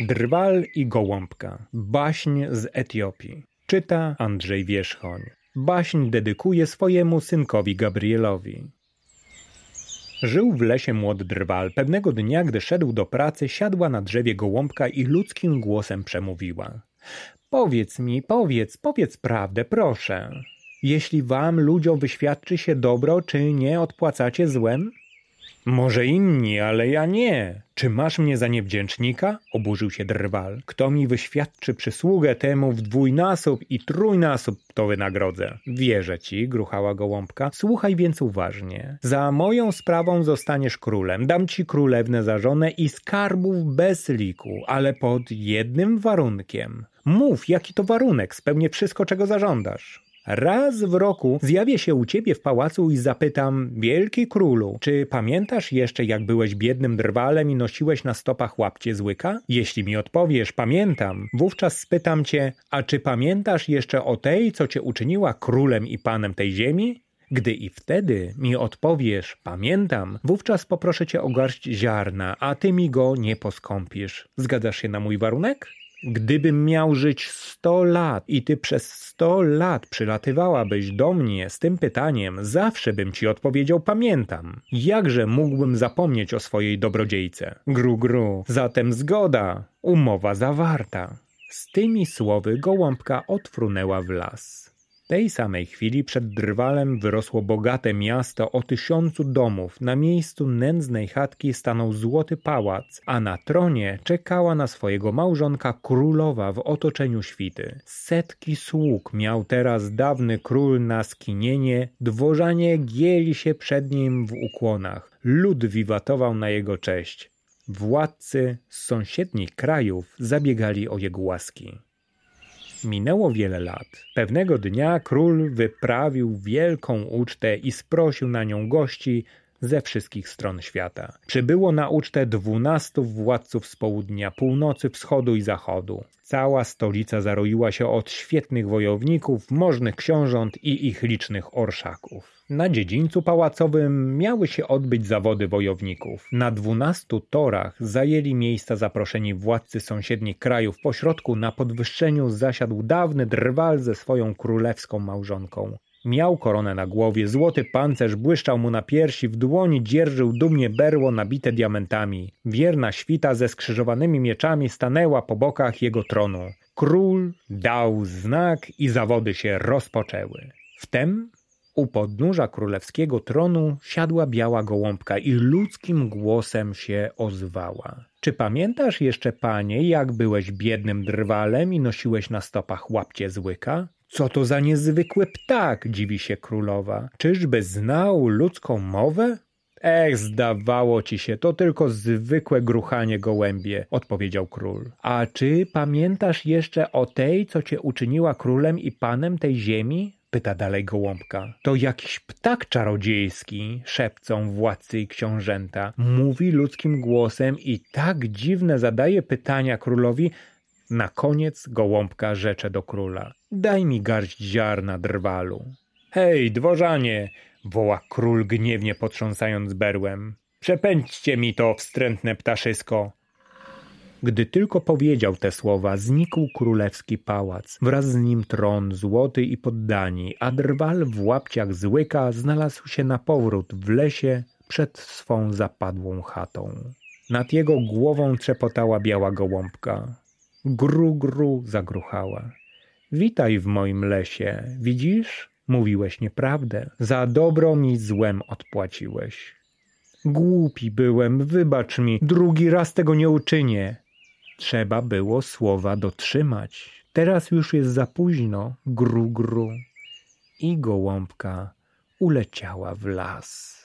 Drwal i Gołąbka. Baśń z Etiopii. Czyta Andrzej Wierzchoń. Baśń dedykuje swojemu synkowi Gabrielowi. Żył w lesie młody drwal. Pewnego dnia, gdy szedł do pracy, siadła na drzewie gołąbka i ludzkim głosem przemówiła. Powiedz mi, powiedz, powiedz prawdę, proszę. Jeśli wam, ludziom, wyświadczy się dobro, czy nie odpłacacie złem? Może inni, ale ja nie. Czy masz mnie za niewdzięcznika? Oburzył się drwal. Kto mi wyświadczy przysługę temu w dwójnasób i trójnasób to wynagrodzę. Wierzę ci, gruchała gołąbka. Słuchaj więc uważnie. Za moją sprawą zostaniesz królem. Dam ci królewnę za żonę i skarbów bez liku, ale pod jednym warunkiem. Mów, jaki to warunek, spełnię wszystko, czego zażądasz. Raz w roku zjawię się u ciebie w pałacu i zapytam, wielki królu, czy pamiętasz jeszcze, jak byłeś biednym drwalem i nosiłeś na stopach łapcie z łyka? Jeśli mi odpowiesz, pamiętam, wówczas spytam cię, a czy pamiętasz jeszcze o tej, co cię uczyniła królem i panem tej ziemi? Gdy i wtedy mi odpowiesz, pamiętam, wówczas poproszę cię o garść ziarna, a ty mi go nie poskąpisz. Zgadzasz się na mój warunek? Gdybym miał żyć sto lat i ty przez sto lat przylatywałabyś do mnie z tym pytaniem, zawsze bym ci odpowiedział pamiętam. Jakże mógłbym zapomnieć o swojej dobrodziejce? Gru gru, zatem zgoda, umowa zawarta. Z tymi słowy gołąbka odfrunęła w las tej samej chwili przed Drwalem wyrosło bogate miasto o tysiącu domów. Na miejscu nędznej chatki stanął złoty pałac, a na tronie czekała na swojego małżonka królowa w otoczeniu świty. Setki sług miał teraz dawny król na skinienie, dworzanie gieli się przed nim w ukłonach. Lud wiwatował na jego cześć. Władcy z sąsiednich krajów zabiegali o jego łaski. Minęło wiele lat. Pewnego dnia król wyprawił wielką ucztę i sprosił na nią gości ze wszystkich stron świata. Przybyło na ucztę dwunastu władców z południa, północy, wschodu i zachodu. Cała stolica zaroiła się od świetnych wojowników, możnych książąt i ich licznych orszaków. Na dziedzińcu pałacowym miały się odbyć zawody wojowników. Na dwunastu torach zajęli miejsca zaproszeni władcy sąsiednich krajów. Pośrodku na podwyższeniu zasiadł dawny drwal ze swoją królewską małżonką. Miał koronę na głowie, złoty pancerz błyszczał mu na piersi, w dłoni dzierżył dumnie berło nabite diamentami. Wierna świta ze skrzyżowanymi mieczami stanęła po bokach jego tronu. Król dał znak i zawody się rozpoczęły. Wtem u podnóża królewskiego tronu siadła biała gołąbka i ludzkim głosem się ozwała. Czy pamiętasz jeszcze, panie, jak byłeś biednym drwalem i nosiłeś na stopach łapcie z łyka? Co to za niezwykły ptak, dziwi się królowa. Czyżby znał ludzką mowę? Ech, zdawało ci się, to tylko zwykłe gruchanie gołębie, odpowiedział król. A czy pamiętasz jeszcze o tej, co cię uczyniła królem i panem tej ziemi? Pyta dalej gołąbka. To jakiś ptak czarodziejski, szepcą władcy i książęta. Mówi ludzkim głosem i tak dziwne zadaje pytania królowi, na koniec gołąbka rzecze do króla. Daj mi garść ziarna drwalu. Hej, dworzanie! woła król gniewnie potrząsając berłem. Przepędźcie mi to, wstrętne ptaszysko! Gdy tylko powiedział te słowa, znikł królewski pałac, wraz z nim tron złoty i poddani, a drwal w łapciach złyka znalazł się na powrót w lesie przed swą zapadłą chatą. Nad jego głową trzepotała biała gołąbka. Gru, gru zagruchała. Witaj w moim lesie. Widzisz? Mówiłeś nieprawdę. Za dobro mi złem odpłaciłeś. Głupi byłem, wybacz mi, drugi raz tego nie uczynię. Trzeba było słowa dotrzymać. Teraz już jest za późno, gru, gru. I gołąbka uleciała w las.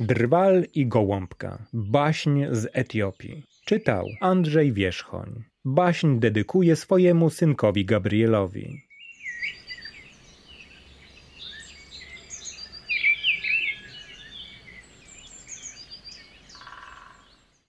Drwal i Gołąbka. Baśń z Etiopii. Czytał Andrzej Wierzchoń. Baśń dedykuje swojemu synkowi Gabrielowi.